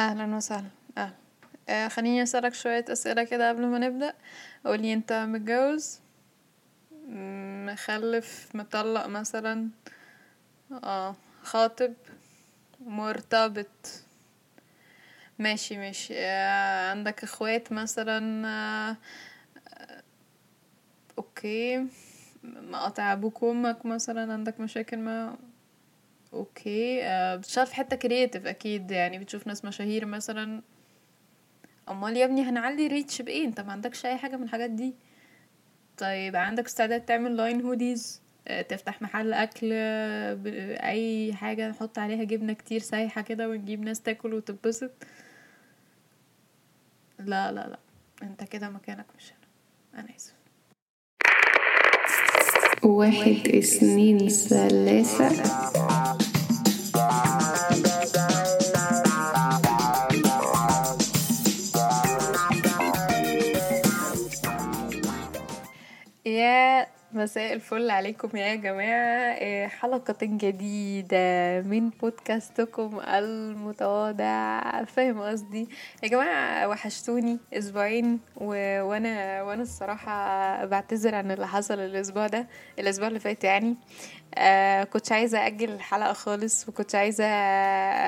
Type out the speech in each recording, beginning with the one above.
أهلا وسهلا. أهلا. آه خليني أسألك شوية أسئلة كده قبل ما نبدأ. قولي أنت متجوز مخلف مطلق مثلا آه خاطب مرتبط. ماشي ماشي. آه عندك إخوات مثلا آه أوكي. مقاطع أبوك وأمك مثلا عندك مشاكل مع okay. آه بتشتغل في حتة creative أكيد يعني بتشوف ناس مشاهير مثلا. أمال يا ابني هنعلي reach بإيه؟ أنت ما عندكش أي حاجة من الحاجات دي. طيب عندك استعداد تعمل line hoodies آه، تفتح محل أكل أي حاجة نحط عليها جبنة كتير سايحة كده ونجيب ناس تاكل وتتبسط؟ لا لا لا. أنت كده مكانك مش هنا أنا آسف. واحد اثنين ثلاثة. مساء الفل عليكم يا جماعة. إيه، حلقة جديدة من بودكاستكم المتواضع. فاهم قصدي؟ يا جماعة وحشتوني أسبوعين و... وأنا وأنا الصراحة بعتذر عن اللي حصل الأسبوع ده الأسبوع اللي فات يعني. آه كنت عايزة أجل الحلقة خالص وكنت عايزة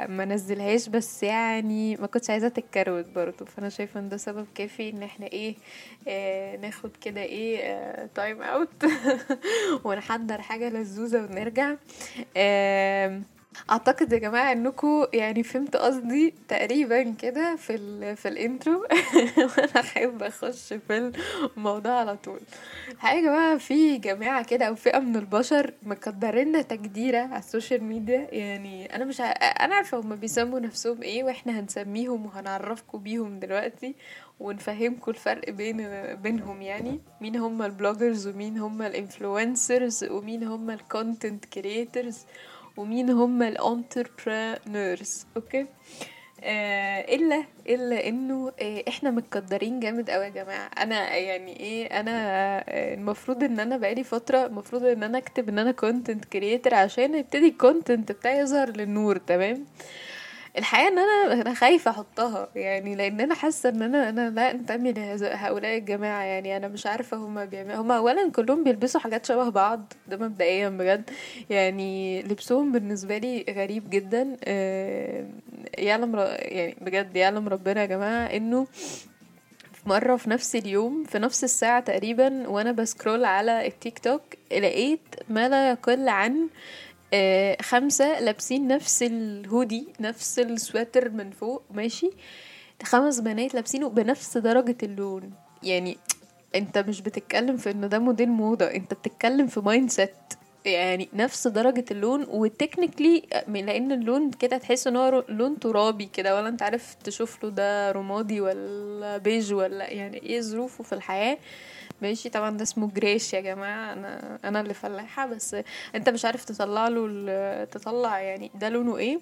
ما نزلهاش بس يعني ما كنتش عايزة تتكروت برضو. فأنا شايفة إن ده سبب كافي إن إحنا إيه آه ناخد كده إيه آه time out ونحضر حاجة لزوزة ونرجع. آه أعتقد يا جماعة انكم يعني فهمت قصدي تقريبا كده في ال في ال intro. وأنا أحب أخش في الموضوع على طول. الحقيقة يا جماعة في جماعة كده أو فئة من البشر مقدريننا تقديره على ال social media. يعني أنا مش ع... أنا عارفة هما بيسموا نفسهم إيه وإحنا هنسميهم وهنعرفكم بيهم دلوقتي ونفهمكم الفرق بين بينهم يعني. مين هم ال bloggers ومين هم ال influencers ومين هم ال content creators ومين هم ال entrepreneurs okay؟ آه إلا إلا إنه آه إحنا متقدرين جامد قوي يا جماعة. أنا يعني إيه أنا آه المفروض إن أنا بقالي فترة المفروض إن أنا أكتب إن أنا content creator عشان يبتدي ال content بتاعي يظهر للنور تمام؟ آه الحقيقة إن أنا أنا خايفة أحطها يعني لأن أنا حاسة إن أنا أنا لا أنتمي لهؤلاء الجماعة يعني أنا مش عارفة هما بيعملوا هما اولا كلهم بيلبسوا حاجات شبه بعض ده مبدئيا بجد يعني لبسهم بالنسبة لي غريب جدا آه، يعلم يعني بجد يعلم ربنا يا جماعة إنه مرة في نفس اليوم في نفس الساعة تقريبا وأنا بسكرول على التيك توك لقيت ما لا يقل عن آه خمسة لابسين نفس الهودي نفس السواتر من فوق ماشي؟ خمس بنات لابسينه بنفس درجة اللون. يعني انت مش بتتكلم في إن ده موديل موضة انت بتتكلم في mindset يعني نفس درجة اللون و technically لأن اللون كده تحس إن هو لون ترابي كده. ولا أنت عارف تشوف له ده رمادي ولا بيج ولا يعني إيه ظروفه في الحياة؟ ماشي. طبعا ده اسمه جريش يا جماعة. أنا أنا اللي فلاحة بس أنت مش عارف تطلع له تطلع يعني ده لونه إيه.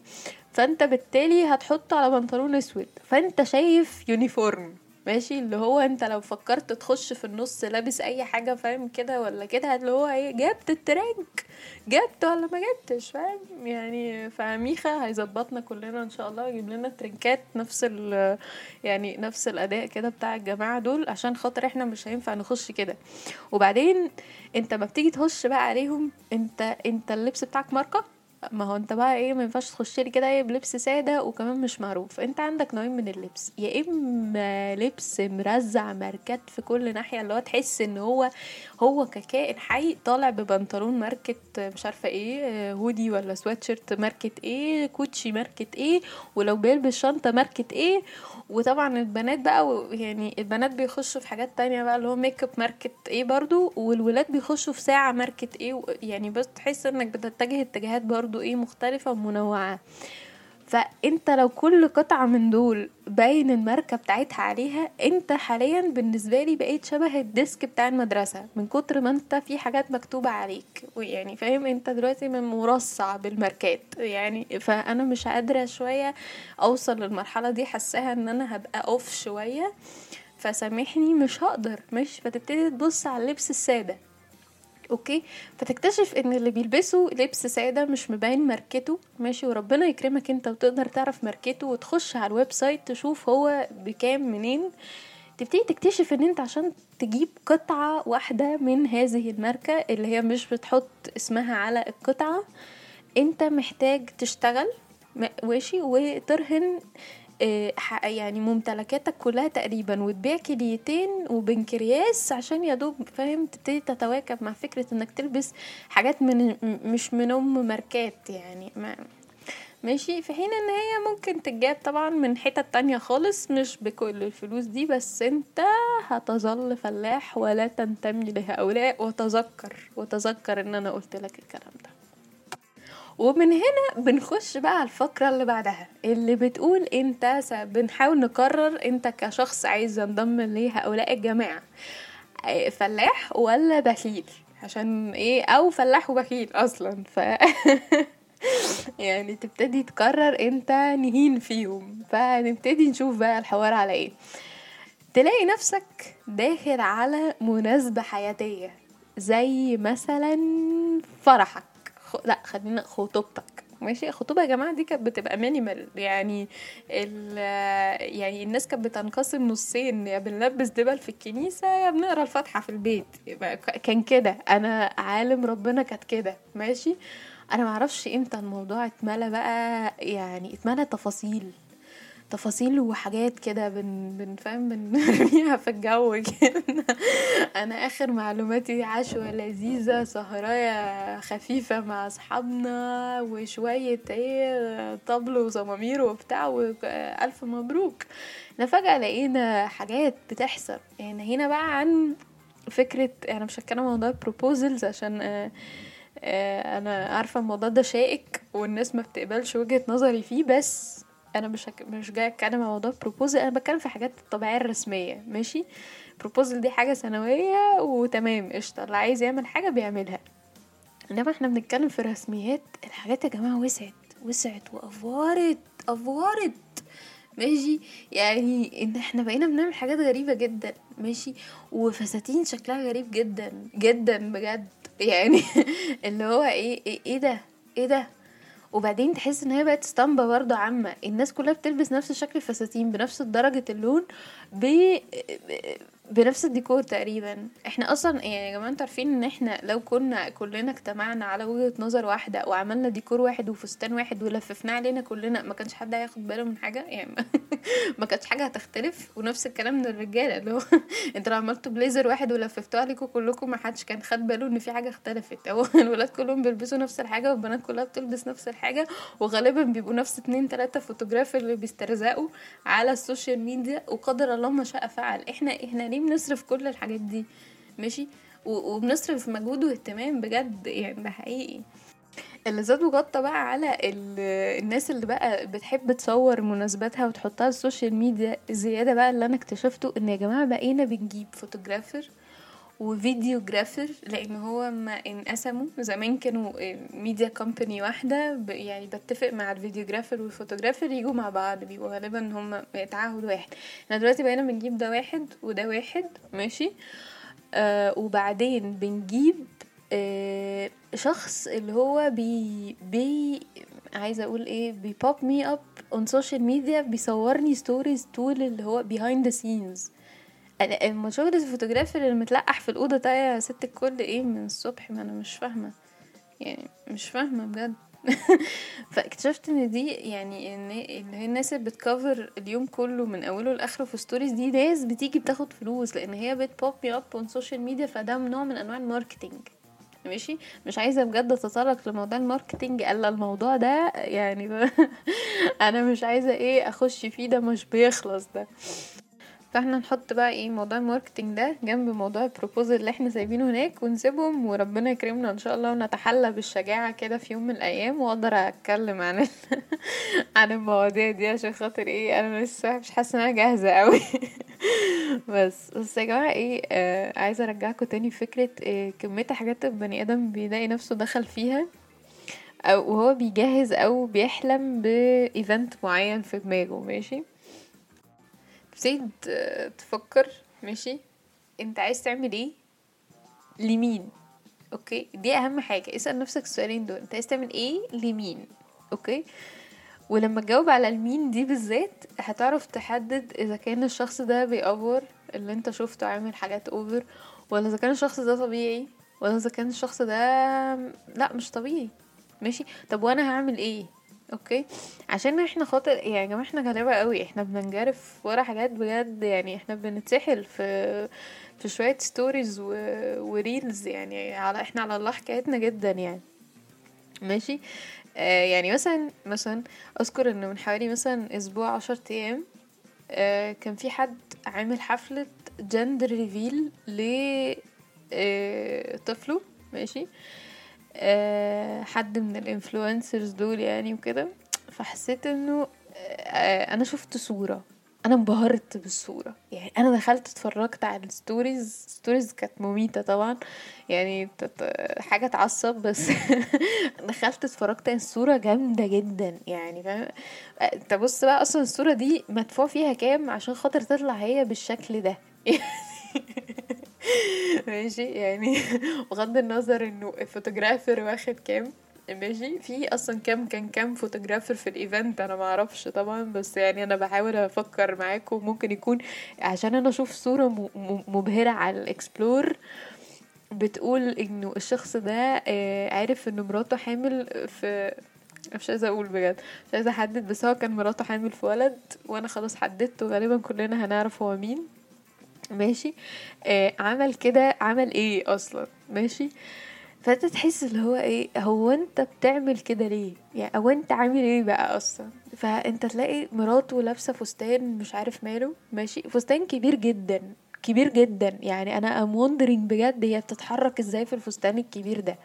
فأنت بالتالي هتحطه على بنطلون أسود. فأنت شايف uniform. ماشي؟ اللي هو انت لو فكرت تخش في النص لابس اي حاجة فاهم كده ولا كده؟ اللي هو إيه جبت الترنك جبت ولا ما جبتش فاهم؟ يعني فميخا هيظبطنا كلنا إن شاء الله ويجيب لنا ترنكات نفس ال يعني نفس الأداء كده بتاع الجماعة دول عشان خاطر إحنا مش هينفع نخش كده. وبعدين انت ما بتيجي تخش بقى عليهم انت انت اللبس بتاعك ماركة؟ ما هو انت بقى إيه ما ينفعش تخش لي كده إيه بلبس ساده وكمان مش معروف. انت عندك نوعين من اللبس يا اما لبس مرزع ماركات في كل ناحية اللي هو تحس ان هو هو ككائن حي طالع ببنطلون ماركه مش عارفة إيه هودي ولا سواتشيرت ماركه إيه كوتشي ماركه إيه ولو بيلبس شنطة ماركه إيه. وطبعا البنات بقى يعني البنات بيخشوا في حاجات تانية بقى اللي هو ميك اب ماركت إيه برضو والولاد بيخشوا في ساعة ماركة إيه. يعني بس تحس انك بتتجه اتجاهات برضو. إيه مختلفة ومنوعة. فانت لو كل قطعة من دول باين الماركة بتاعتها عليها انت حاليا بالنسبة لي بقيت شبه ال desk بتاع المدرسة من كتر ما انت في حاجات مكتوبة عليك. ويعني فاهم انت دلوقتي من مرصع بالماركات. يعني فأنا مش قادرة شوية أوصل للمرحلة دي حساها إن أنا هبقى off شوية. فسامحني مش هقدر مش فتبتدي تبص على اللبس السادة. okay؟ فتكتشف إن اللي بيلبسوا لبس سادة مش مبين ماركته ماشي؟ وربنا يكرمك أنت وتقدر تعرف ماركته وتخش على ال website تشوف هو بكام منين. تبتدي تكتشف إن أنت عشان تجيب قطعة واحدة من هذه الماركة اللي هي مش بتحط اسمها على القطعة أنت محتاج تشتغل ماشي؟ وترهن يعني ممتلكاتك كلها تقريبا وتبيع كليتين وبنكرياس عشان يا دوب فاهم تبتدي تتواكب مع فكرة إنك تلبس حاجات من مش من أم ماركات يعني. ما ماشي. في حين إن هي ممكن تتجاب طبعا من حتت تانية خالص مش بكل الفلوس دي بس أنت هتظل فلاح ولا تنتمي لهؤلاء. وتذكر وتذكر إن أنا قلت لك الكلام ده. ومن هنا بنخش بقى على الفقرة اللي بعدها اللي بتقول انت بنحاول نقرر انت كشخص عايز ينضم لهؤلاء الجماعة آه، فلاح ولا بخيل؟ عشان إيه؟ أو فلاح وبخيل أصلا ف يعني تبتدي تقرر انت نهين فيهم فنبتدي نشوف بقى الحوار على إيه. تلاقي نفسك داخل على مناسبة حياتية زي مثلا فرحك. خ... لا خلينا خطوبتك. ماشي؟ الخطوبة يا جماعة دي كانت بتبقى minimal يعني ال... يعني الناس كانت بتنقسم نصين. يا بنلبس دبل في الكنيسة يا بنقرأ الفاتحة في البيت. كان كده. أنا عالم ربنا كانت كده. ماشي؟ أنا معرفش إمتى الموضوع اتملى بقى يعني اتملى تفاصيل. تفاصيل وحاجات كده بن بنفهم بنرميها في الجو كده. أنا آخر معلوماتي عشوة لذيذة سهراية خفيفة مع أصحابنا وشوية إيه طبل وزمامير وبتاع وألف مبروك. إحنا فجأة لقينا حاجات بتحصل. يعني هنا بقى عن فكرة أنا مش هتكلم عن موضوع البروبوزلز عشان آه آه أنا عارفة الموضوع ده شائك والناس ما بتقبلش وجهة نظري فيه بس أنا مش هك... مش جاية أتكلم عن موضوع بروبوزل أنا بتكلم في حاجات الطبيعيه الرسميه ماشي؟ بروبوزل دي حاجة سنوية وتمام قشطة اللي عايز يعمل حاجة بيعملها. إنما إحنا بنتكلم في رسميات الحاجات يا جماعة وسعت وسعت وأفورت أفورت ماشي؟ يعني إن إحنا بقينا بنعمل حاجات غريبة جدا ماشي؟ وفساتين شكلها غريب جدا جدا بجد يعني اللي هو إيه إيه, إيه ده؟ إيه ده؟ وبعدين تحس إن هي بقت اسطمبة برضه عامة. الناس كلها بتلبس نفس شكل الفساتين بنفس درجة اللون ب... بنفس الديكور تقريبا. إحنا أصلا يعني يا جماعة أنتوا عارفين إن إحنا لو كنا كلنا اجتمعنا على وجهة نظر واحدة وعملنا ديكور واحد وفستان واحد ولففناه علينا كلنا ما كانش حد هياخد باله من حاجة؟ يعني ما كانتش حاجة هتختلف. ونفس الكلام من الرجالة اللي هو أنتوا لو عملتوا بليزر واحد ولففتوه عليكم كلكم ما حدش كان خد باله إن في حاجة اختلفت. هو الولاد كلهم بيلبسوا نفس الحاجة والبنات كلها بتلبس نفس الحاجة وغالبا بيبقوا نفس اتنين تلاتة photographer اللي بيسترزقوا على ال social media وقدر الله ما شاء فعل. إحنا إحنا ليه بنصرف كل الحاجات دي؟ ماشي؟ وبنصرف مجهود واهتمام بجد يعني ده حقيقي. اللي زاد وغطى بقى على ال- الناس اللي بقى بتحب تصور مناسباتها وتحطها على ال social media زيادة بقى اللي أنا اكتشفته إن يا جماعة بقينا بنجيب photographer و videographer لأن هو ما انقسموا زمان كانوا media company واحدة يعني بتفق مع ال videographer وال photographer يجوا مع بعض بيبقوا غالبا هم تعهد واحد إحنا دلوقتي بقينا بنجيب ده واحد وده واحد ماشي؟ آه وبعدين بنجيب آه شخص اللي هو بي بي عايزة أقول إيه بي pop me up on social media بيصورني stories طول اللي هو the scenes. أنا اما شغل ال photographer اللي متلقح في الأوضة ده يا ست الكل. إيه من الصبح؟ ما أنا مش فاهمة. يعني مش فاهمة بجد. فاكتشفت إن دي يعني إن اللي هي الناس اللي بت cover اليوم كله من أوله لآخره في stories دي ناس بتيجي بتاخد فلوس لأن هي بت pop me up on social media فده نوع من أنواع ال marketing. ماشي؟ مش عايزة بجد اتطرق لموضوع ال marketing إلا الموضوع ده. يعني. أنا مش عايزة إيه أخش فيه ده مش بيخلص ده. فاحنا نحط بقى إيه موضوع ال marketing ده جنب موضوع ال proposal اللي إحنا سايبينه هناك ونسيبهم وربنا يكرمنا إن شاء الله ونتحلى بالشجاعة كده في يوم من الأيام وأقدر أتكلم عن. عن المواضيع دي عشان خاطر إيه أنا لسه مش حاسة إن أنا جاهزة قوي بس بس يا جماعة إيه آه عايزة أرجعكم تاني فكره إيه كمية حاجات البني آدم بيلاقي نفسه دخل فيها أو وهو بيجهز أو بيحلم ب event معين في دماغه ماشي تبتدي ت- تفكر ماشي؟ انت عايز تعمل إيه لمين؟ okay؟ دي اهم حاجة. اسأل نفسك السؤالين دول. انت عايز تعمل إيه لمين؟ okay؟ ولما تجاوب على المين دي بالذات هتعرف تحدد إذا كان الشخص ده بيأفور اللي انت شفته عامل حاجات over ولا إذا كان الشخص ده طبيعي ولا إذا كان الشخص ده لا مش طبيعي. ماشي؟ طب وأنا هعمل إيه؟ okay. عشان إحنا خاطر يعني يا جماعة إحنا غلابه قوي إحنا بننجرف ورا حاجات بجد يعني إحنا بنتسحل في في شوية stories و... و reels يعني على إحنا على الله حكايتنا جدا يعني. ماشي؟ آه يعني مثلا مثلا أذكر ان من حوالي مثلا أسبوع عشر أيام آه كان في حد عامل حفلة gender reveal ل آه طفله. ماشي؟ آه حد من ال influencers دول يعني وكده. فحسيت إنه آه أنا شفت صورة. أنا انبهرت بالصورة. يعني أنا دخلت اتفرجت على ال stories. stories كانت مميتة طبعا. يعني حاجة تعصب بس دخلت اتفرجت على الصورة جامدة جدا. يعني فاهم؟ انت بص بقى أصلا الصورة دي مدفوع فيها كام؟ عشان خاطر تطلع هي بالشكل ده. ماشي يعني بغض النظر إنه ال photographer واخد كام ماشي؟ في أصلا كام كان كام photographer في ال event؟ أنا ما أعرفش طبعا بس يعني أنا بحاول أفكر معاكم. ممكن يكون عشان أنا أشوف صورة م- م- مبهرة على الإكسبلور بتقول إنه الشخص ده آه، عارف ان مراته حامل في مش عايزة أقول بجد مش عايزة أحدد بس هو كان مراته حامل في ولد وأنا خلاص حددت وغالبا كلنا هنعرف هو مين. ماشي؟ آه عمل كده عمل إيه أصلا؟ ماشي؟ فأنت تحس اللي هو إيه هو أنت بتعمل كده ليه؟ يعني أو أنت عامل إيه بقى أصلا؟ فأنت تلاقي مراته لابسة فستان مش عارف ماله ماشي؟ فستان كبير جدا. كبير جدا. يعني أنا I'm wondering بجد هي بتتحرك إزاي في الفستان الكبير ده.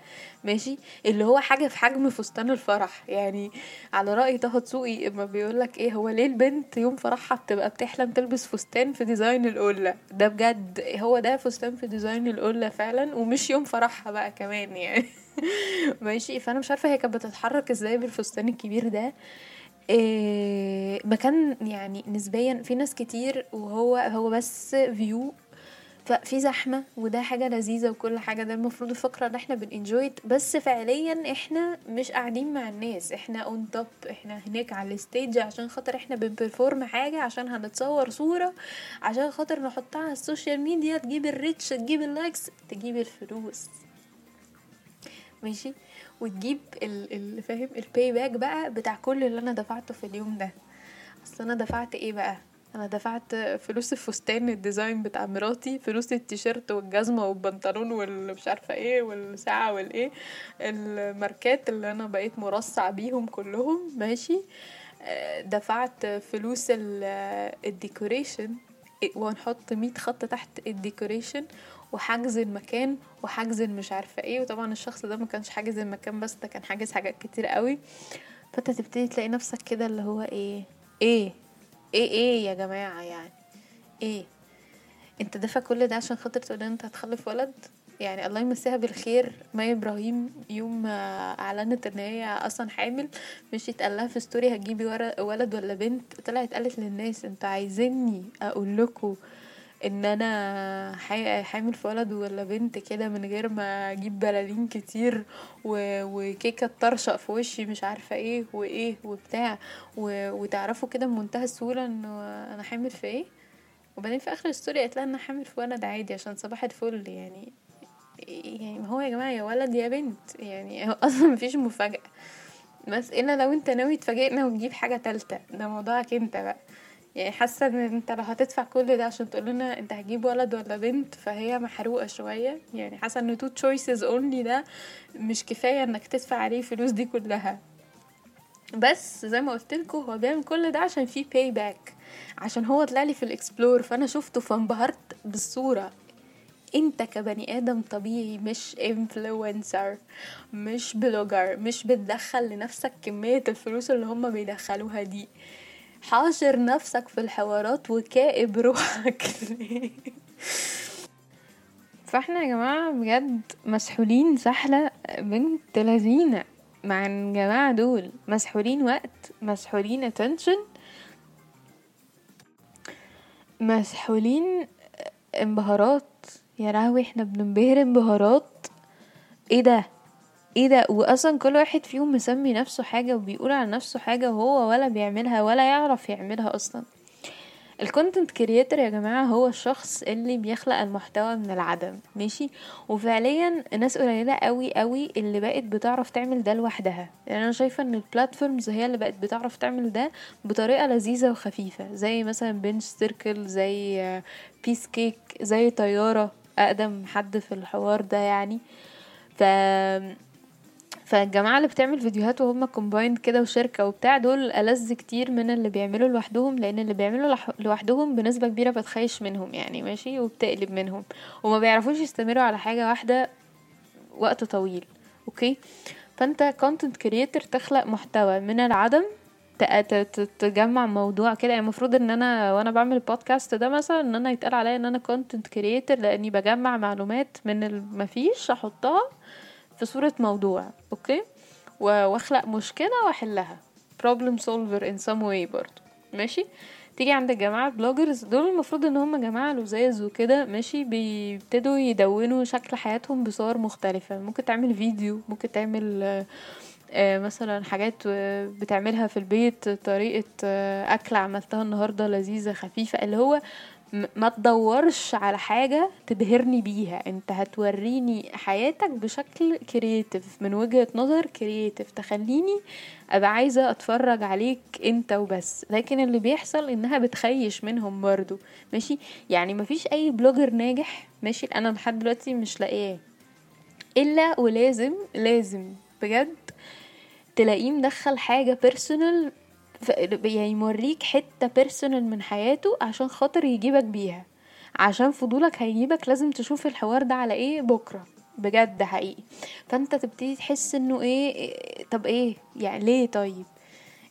ماشي؟ اللي هو حاجة في حجم فستان الفرح. يعني على رأي طه دسوقي إما بيقول لك إيه هو ليه البنت يوم فرحها بتبقى بتحلم تلبس فستان في ديزاين القلة ده بجد هو ده فستان في design القلة فعلا ومش يوم فرحها بقى كمان يعني. ماشي؟ فأنا مش عارفة هي كانت بتتحرك إزاي بالفستان الكبير ده. إيه مكان يعني نسبيا في ناس كتير وهو هو busy view ففي زحمة وده حاجة لذيذة وكل حاجة ده المفروض الفقرة ان إحنا بن enjoy بس فعليا إحنا مش قاعدين مع الناس. إحنا on top إحنا هناك على ال stage عشان خاطر إحنا بن perform حاجة عشان هنتصور صورة عشان خاطر نحطها على ال social media. تجيب ال reach تجيب ال likes تجيب الفلوس. ماشي؟ وتجيب ال ال فاهم؟ ال pay back بقى بتاع كل اللي أنا دفعته في اليوم ده. أصل أنا دفعت إيه بقى؟ أنا دفعت فلوس الفستان ال design بتاع مراتي فلوس التيشيرت والجزمة والبنطلون والمش عارفة إيه والساعة والإيه الماركات اللي أنا بقيت مرصع بيهم كلهم ماشي؟ آه، دفعت فلوس ال- ال decoration ونحط مية خط تحت ال decoration وحجز المكان وحجز مش عارفة إيه. وطبعا الشخص ده ما كانش حاجز المكان بس ده كان حاجز حاجات كتير قوي. فأنت تبتدي تلاقي نفسك كده اللي هو إيه إيه إيه إيه يا جماعة يعني إيه؟ أنت دافع كل ده عشان خاطر تقول أنت هتخلف ولد؟ يعني الله يمسيها بالخير. مي إبراهيم يوم أعلنت إن هي أصلا حامل مش يتقال لها في story هتجيبي ولد ولا بنت؟ طلعت قالت للناس أنتوا عايزيني أقول لكم إن أنا حامل في ولد ولا بنت كده من غير ما أجيب بلالين كتير. وكيكة تطرشق في وشي مش عارفة إيه وإيه وبتاع. وتعرفوا كده بمنتهى السهولة إنه أنا حامل في إيه وبعدين في آخر الستوري قالت لها إن أنا حامل في ولد عادي عشان صباح الفل يعني يعني هو يا جماعة يا ولد يا بنت يعني أصلا مفيش مفاجأة بس إلا لو أنت ناوي تفاجئنا وتجيب حاجة تالتة ده موضوعك أنت بقى يعني حاسة إن أنت لو هتدفع كل ده عشان تقول لنا أنت هتجيب ولد ولا بنت فهي محروقة شوية. يعني حاسة إن two choices only ده مش كفاية إنك تدفع عليه فلوس دي كلها. بس زي ما قلت لكم هو بيعمل كل ده عشان في pay back عشان هو طلع لي في ال explore فأنا شفته فانبهرت بالصورة. أنت كبني آدم طبيعي مش influencer مش blogger مش بتدخل لنفسك كمية الفلوس اللي هم بيدخلوها دي. حاشر نفسك في الحوارات وكائب روحك ليه؟ فاحنا يا جماعة بجد مسحولين سحلة بنت لذينة مع الجماعة دول مسحولين وقت مسحولين attention مسحولين انبهارات. يا لهوي إحنا بننبهر انبهارات. إيه ده؟ إيه ده؟ واصلا كل واحد فيهم مسمي نفسه حاجة وبيقول على نفسه حاجة وهو ولا بيعملها ولا يعرف يعملها أصلا. ال content creator يا جماعة هو الشخص اللي بيخلق المحتوى من العدم ماشي؟ وفعليا ناس قليلة قوي قوي اللي بقت بتعرف تعمل ده لوحدها. يعني أنا شايفة إن ال platforms هي اللي بقت بتعرف تعمل ده بطريقة لذيذة وخفيفة زي مثلا بنش سيركل زي بيس كيك زي طيارة. أقدم حد في الحوار ده يعني. ف فالجماعة اللي بتعمل فيديوهات وهم combined كده وشركة وبتاع دول ألذ كتير من اللي بيعملوا لوحدهم لأن اللي بيعملوا لوحدهم بنسبة كبيرة بتخيش منهم يعني ماشي؟ وبتقلب منهم. وما بيعرفوش يستمروا على حاجة واحدة وقت طويل okay؟ فأنت content creator تخلق محتوى من العدم تجمع موضوع كده. يعني المفروض إن أنا وأنا بعمل البودكاست ده مثلا إن أنا يتقال عليا إن أنا content creator لأني بجمع معلومات من المفيش أحطها في صورة موضوع okay؟ وأخلق مشكلة وأحلها. Problem solver in some way برضو. ماشي؟ تيجي عند الجماعة bloggers دول المفروض إن هم جماعة لذاذ وكده ماشي؟ بيبتدوا يدونوا شكل حياتهم بصور مختلفة. ممكن تعمل فيديو ممكن تعمل آه، مثلا حاجات آه، بتعملها في البيت طريقة آه، أكل عملتها النهاردة لذيذة خفيفة اللي هو ما تدورش على حاجة تبهرني بيها. انت هتوريني حياتك بشكل creative من وجهة نظر creative تخليني أبقى عايزة أتفرج عليك انت وبس. لكن اللي بيحصل إنها بتخيش منهم برضو. ماشي؟ يعني مفيش أي blogger ناجح. ماشي؟ أنا لحد دلوقتي مش لاقيه إلا ولازم لازم بجد تلاقيه مدخل حاجة personal موريك حتة personal من حياته عشان خاطر يجيبك بيها. عشان فضولك هيجيبك لازم تشوف الحوار ده على إيه بكرة. بجد حقيقي. فأنت تبتدي تحس إنه إيه إيه- طب إيه؟ يعني ليه طيب؟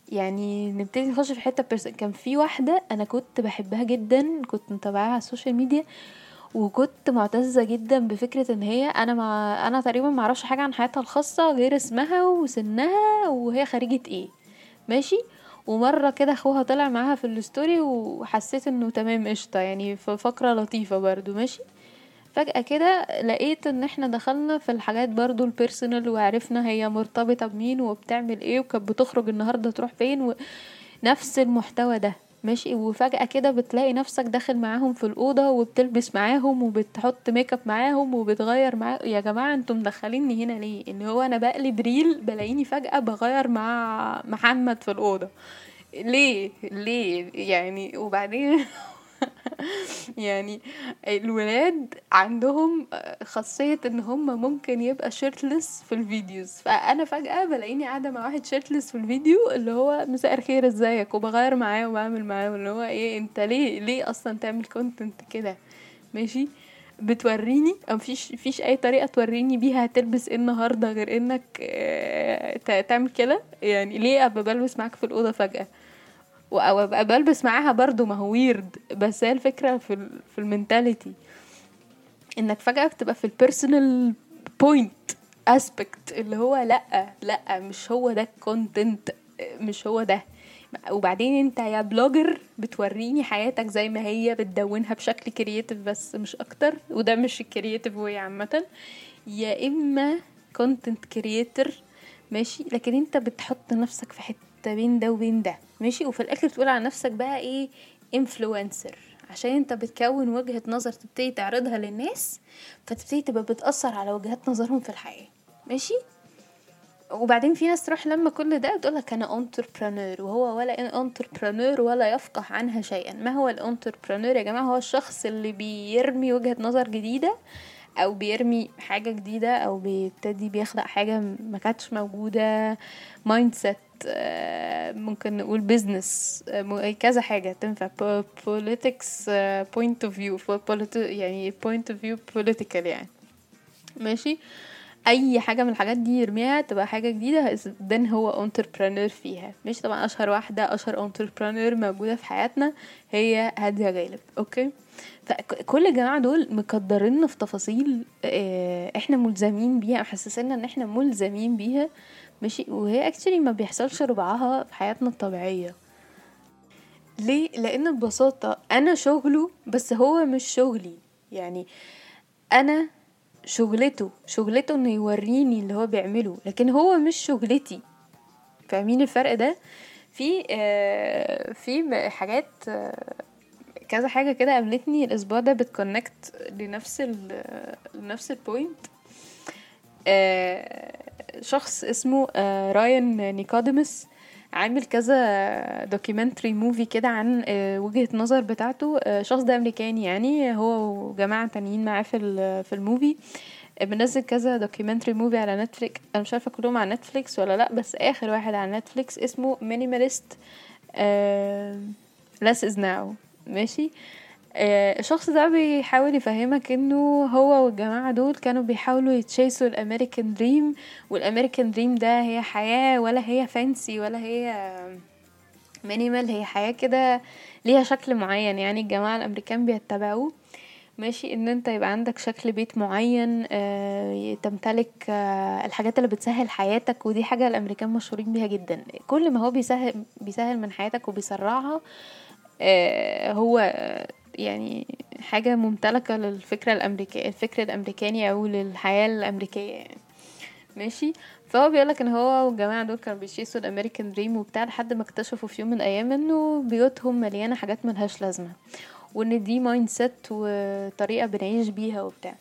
يعني نبتدي نخش في حتة personal كان في واحدة أنا كنت بحبها جدا كنت متابعاها على ال social media وكنت معتزة جدا بفكرة إن هي أنا مع أنا تقريبا ما أعرفش حاجة عن حياتها الخاصة غير اسمها وسنها وهي خريجة إيه. ماشي؟ ومرة كده أخوها طلع معاها في ال story وحسيت إنه تمام قشطة يعني ف- فقرة لطيفة برضو ماشي؟ فجأة كده لقيت إن إحنا دخلنا في الحاجات برضو ال personal وعرفنا هي مرتبطة بمين وبتعمل إيه وكانت بتخرج النهاردة تروح فين ونفس المحتوى ده. ماشي؟ وفجأة كده بتلاقي نفسك داخل معاهم في الأوضة وبتلبس معاهم وبتحط ميك اب معاهم وبتغير معاهم يا جماعة أنتوا مدخليني هنا ليه؟ ان هو أنا بقلب reel بلاقيني فجأة بغير مع محمد في الأوضة. ليه؟ ليه؟ يعني وبعدين يعني الولاد عندهم خاصية إن هم ممكن يبقى shirtless في ال videos. فأنا فجأة بلاقيني قاعدة مع واحد shirtless في الفيديو اللي هو مساء الخير إزيك؟ وبغير معاه وبعمل معاه اللي هو إيه أنت ليه ليه أصلا تعمل content كده؟ ماشي؟ بتوريني أو مفيش فيش أي طريقة توريني بيها هتلبس إيه النهارده غير إنك آه، تعمل كده؟ يعني ليه أبقى بلبس معاك في الأوضة فجأة؟ و- أو أبقى بلبس معاها برضو ما هو ويرد بس هي الفكرة في ال في ال mentality إنك فجأة بتبقى في ال personal point aspect اللي هو لأ لأ مش هو ده ال content مش هو ده. وبعدين أنت يا blogger بتوريني حياتك زي ما هي بتدونها بشكل creative بس مش أكتر. وده مش ال creative way عامة. يا إما content creator ماشي؟ لكن أنت بتحط نفسك في حتة بين ده وبين ده. ماشي؟ وفي الآخر تقول على نفسك بقى إيه؟ influencer عشان أنت بتكون وجهة نظر تبتدي تعرضها للناس فتبتدي تبقى بتأثر على وجهات نظرهم في الحياة. ماشي؟ وبعدين في ناس تروح لما كل ده تقولك أنا entrepreneur وهو ولا entrepreneur ولا يفقه عنها شيئا. ما هو ال entrepreneur يا جماعة؟ هو الشخص اللي بيرمي وجهة نظر جديدة أو بيرمي حاجة جديدة أو بيبتدي بيخلق حاجة ما كانتش موجودة. mindset ممكن نقول business كذا حاجة تنفع. politics point of view يعني point of view political يعني. ماشي؟ أي حاجة من الحاجات دي يرميها تبقى حاجة جديدة then هو entrepreneur فيها. مش طبعا أشهر واحدة أشهر entrepreneur موجودة في حياتنا هي هادية غالب. okay؟ فكل الجماعة دول مغرقيننا في تفاصيل آه، إحنا ملزمين بيها محسسينا إن إحنا ملزمين بيها ماشي؟ وهي actually ما بيحصلش ربعها في حياتنا الطبيعية. ليه؟ لأن ببساطة أنا شغله بس هو مش شغلي. يعني أنا شغلته شغلته إنه يوريني اللي هو بيعمله لكن هو مش شغلتي. فاهمين الفرق ده؟ في آه في حاجات آه كذا حاجة كده قابلتني الأسبوع ده بت connect لنفس ال لنفس ال point شخص اسمه آه رايان نيكوديمس عامل كذا documentary movie كده عن آه وجهة نظر بتاعته. آه شخص ده أمريكاني يعني هو وجماعة تانيين معاه في في ال movie. آه، منزل كذا documentary movie على نتفليكس. أنا مش عارفة كلهم على نتفليكس ولا لأ بس آخر واحد على نتفليكس اسمه Minimalist less is now. ماشي؟ آه، الشخص ده بيحاول يفهمك إنه هو والجماعة دول كانوا بيحاولوا يتشيسوا الأمريكان دريم والأمريكان دريم ده هي حياة ولا هي fancy ولا هي minimal هي حياة كده ليها شكل معين. يعني الجماعة الأمريكان بيتبعوه. ماشي؟ إن أنت يبقى عندك شكل بيت معين آه، تمتلك آه، الحاجات اللي بتسهل حياتك ودي حاجة الأمريكان مشهورين بيها جدا. كل ما هو بيسهل بيسهل من حياتك وبيسرعها آه، هو آه، يعني حاجة ممتلكة للفكرة الأمريكية الفكر الأمريكاني أو للحياة الأمريكية يعني. ماشي؟ فهو بيقولك إن هو والجماعة دول كانوا بيشيسوا الامريكان دريم وبتاع لحد ما اكتشفوا في يوم من الأيام إنه بيوتهم مليانة حاجات ملهاش لازمة. وإن دي mindset وطريقة بنعيش بيها وبتاع.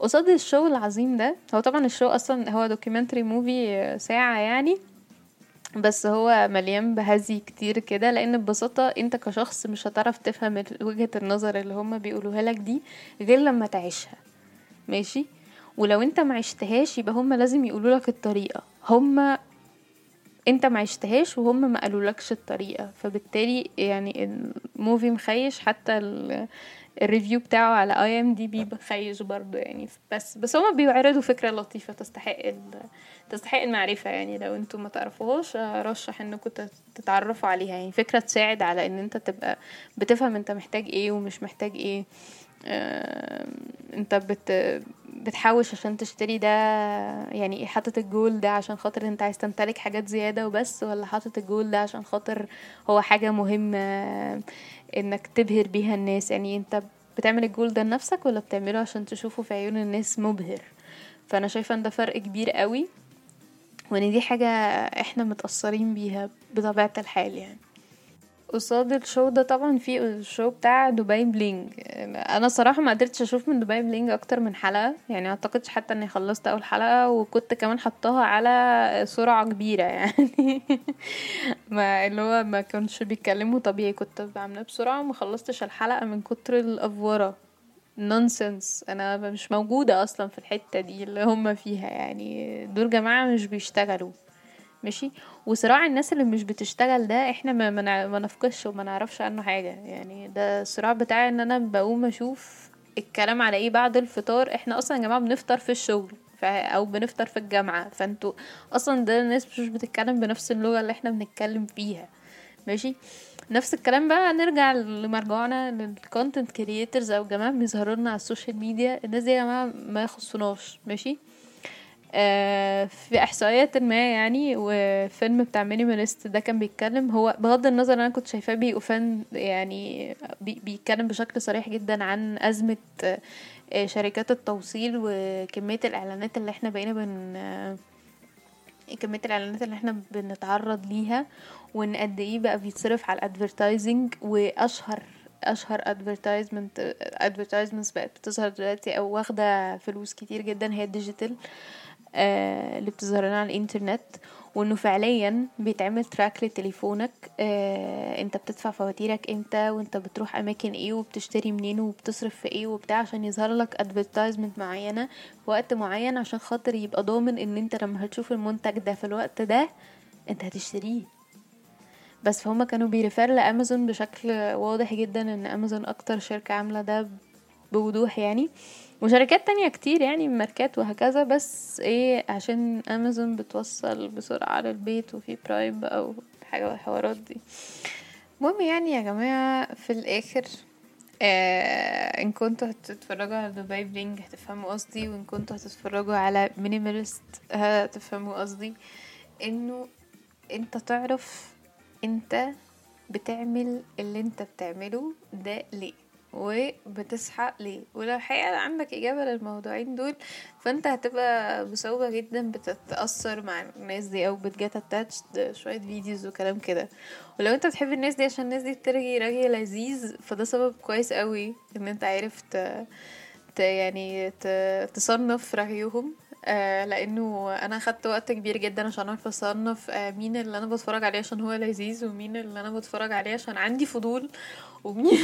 قصاد ال show العظيم ده هو طبعا ال show أصلا هو documentary movie ساعة يعني. بس هو مليان بهري كتير كده لأن ببساطة أنت كشخص مش هتعرف تفهم وجهة النظر اللي هما بيقولوها لك دي غير لما تعيشها ماشي؟ ولو أنت ما عشتهاش يبقى هما لازم يقولوا لك الطريقة. هما أنت ما عشتهاش وهم ما قالولكش الطريقة فبالتالي يعني ال movie مش high حتى ال review بتاعه على IMDb مش high برضه يعني. بس بس هما بيعرضوا فكرة لطيفة تستحق. تستحق المعرفة يعني. لو أنتوا ما تعرفوهاش أرشح انكم تت- تتعرفوا عليها يعني. فكرة تساعد على إن انت تبقى بتفهم انت محتاج إيه ومش محتاج إيه. انت بت بتحوش عشان تشتري ده يعني حاطط الجول ده عشان خاطر انت عايز تمتلك حاجات زيادة وبس ولا حاطط الجول ده عشان خاطر هو حاجة مهمة انك تبهر بيها الناس؟ يعني انت بتعمل الجول ده لنفسك ولا بتعمله عشان تشوفه في عيون الناس مبهر؟ فأنا شايفة إن ده فرق كبير قوي وإن دي حاجة إحنا متأثرين بيها بطبيعة الحال يعني. قصاد ال show ده طبعا في ال show بتاع Dubai Bling. أنا صراحة ما قدرتش أشوف من Dubai Bling أكتر من حلقة. يعني أعتقدش حتى إني خلصت أول حلقة وكنت كمان حطاها على سرعة كبيرة يعني. ما اللي هو ما كانش بيتكلموا طبيعي. كنت بعملها بسرعة وما خلصتش الحلقة من كتر الافورة نونسنس أنا مش موجودة أصلا في الحتة دي اللي هم فيها يعني. دول جماعة مش بيشتغلوا. ماشي؟ وصراع الناس اللي مش بتشتغل ده إحنا ما ما نفقش وما نعرفش عنه حاجة. يعني ده الصراع بتاعي ان أنا بقوم أشوف الكلام على إيه بعد الفطار. إحنا أصلا يا جماعة بنفطر في الشغل. أو بنفطر في الجامعة. فانتوا أصلا ده الناس مش بتتكلم بنفس اللغة اللي إحنا بنتكلم فيها. ماشي؟ نفس الكلام بقى نرجع لمرجعنا لل content creators أو جماعة بيظهروا لنا على ال social media. الناس دي يا جماعة ما يخصوناش ماشي؟ في احصائيات ما يعني وفيلم بتاع Minimalist ده كان بيتكلم هو بغض النظر أنا كنت شايفاه بي over يعني بي بيتكلم بشكل صريح جدا عن أزمة آه، شركات التوصيل وكمية الإعلانات اللي إحنا بقينا بن آه، كمية الإعلانات اللي إحنا بنتعرض ليها وإن قد إيه بقى بيتصرف على ال advertising وأشهر أشهر advertisement advertisements بقت بتظهر دلوقتي أو واخدة فلوس كتير جدا هي ال digital آه اللي بتظهر لنا على الإنترنت وإنه فعليا بيتعمل track لتليفونك. آه إنت بتدفع فواتيرك إمتى وإنت بتروح أماكن إيه وبتشتري منين وبتصرف في إيه وبتاع عشان يظهر لك advertisement معينة في وقت معين عشان خاطر يبقى ضامن إن إنت لما هتشوف المنتج ده في الوقت ده إنت هتشتريه. بس فهم كانوا prefer لأمازون بشكل واضح جدا إن أمازون أكتر شركة عاملة ده بوضوح يعني. وشركات تانية كتير يعني ماركات وهكذا بس إيه عشان أمازون بتوصل بسرعة للبيت وفي Prime بقى وحاجة والحوارات دي. المهم يعني يا جماعة في الآخر آه إن كنتوا هتتفرجوا على Dubai Bling هتفهموا قصدي وإن كنتوا هتتفرجوا على Minimalist هتفهموا قصدي. إنه أنت تعرف أنت بتعمل اللي أنت بتعمله ده ليه. وبتصحى ليه. ولو الحقيقة عندك إجابة للموضوعين دول فأنت هتبقى بصعوبة جدا بتتأثر مع الناس دي أو بت get attached شوية videos وكلام كده. ولو أنت بتحب الناس دي عشان الناس دي بترغي رغي لذيذ فده سبب كويس قوي إن أنت عارف ت... ت... يعني ت... تصنف رغيهم. آه لأنه أنا خدت وقت كبير جدا عشان أعرف أصنف آه مين اللي أنا بتفرج عليه عشان هو لذيذ ومين اللي أنا بتفرج عليه عشان عندي فضول ومين؟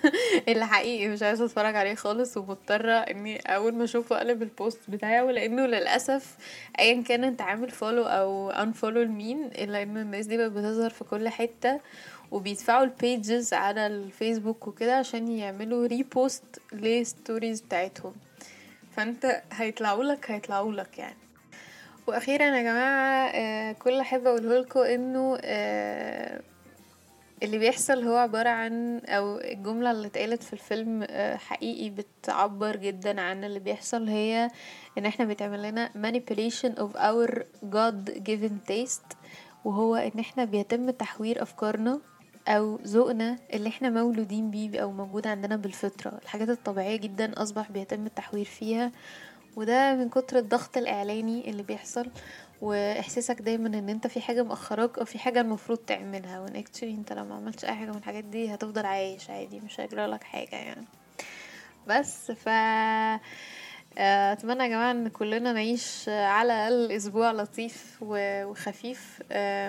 اللي حقيقي مش عايزة أتفرج عليه خالص ومضطرة إني أول ما أشوفه أقلب البوست بتاعه لأنه للأسف ايا كان أنت عامل follow أو unfollow لمين إلا انه الناس دي بقت بتظهر في كل حتة وبيدفعوا ال pages على الفيسبوك وكده عشان يعملوا repost لل stories بتاعتهم. فأنت هيطلعوا لك هيطلعوا لك يعني. وأخيرا يا جماعة آه كل أحب أقوله لكم إنه آه اللي بيحصل هو عبارة عن أو الجملة اللي اتقالت في الفيلم آه حقيقي بتعبر جدا عن اللي بيحصل هي إن إحنا بيتعمل لنا manipulation of our God given taste وهو إن إحنا بيتم تحوير أفكارنا أو ذوقنا اللي إحنا مولودين بيه أو موجود عندنا بالفطرة. الحاجات الطبيعية جدا أصبح بيتم التحوير فيها. وده من كتر الضغط الإعلاني اللي بيحصل وإحساسك دايما إن أنت في حاجة مأخراك أو في حاجة المفروض تعملها. وان اكتشلي أنت لو ما عملتش أي حاجة من الحاجات دي هتفضل عايش عادي مش هيجرى لك حاجة يعني. بس ف أتمنى يا جماعة إن كلنا نعيش على الأقل أسبوع لطيف وخفيف.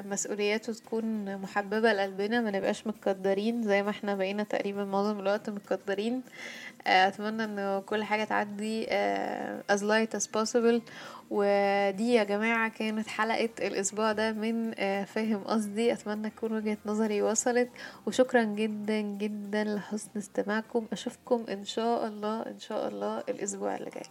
مسؤولياته تكون محببة لقلبنا ما نبقاش متقدرين. زي ما إحنا بقينا تقريبا معظم الوقت متقدرين. أتمنى ان كل حاجة تعدي as light as possible. ودي يا جماعة كانت حلقة الأسبوع ده من فاهم قصدي. أتمنى تكون وجهة نظري وصلت. وشكرا جدا جدا لحسن استماعكم. أشوفكم إن شاء الله إن شاء الله الأسبوع اللي جاي.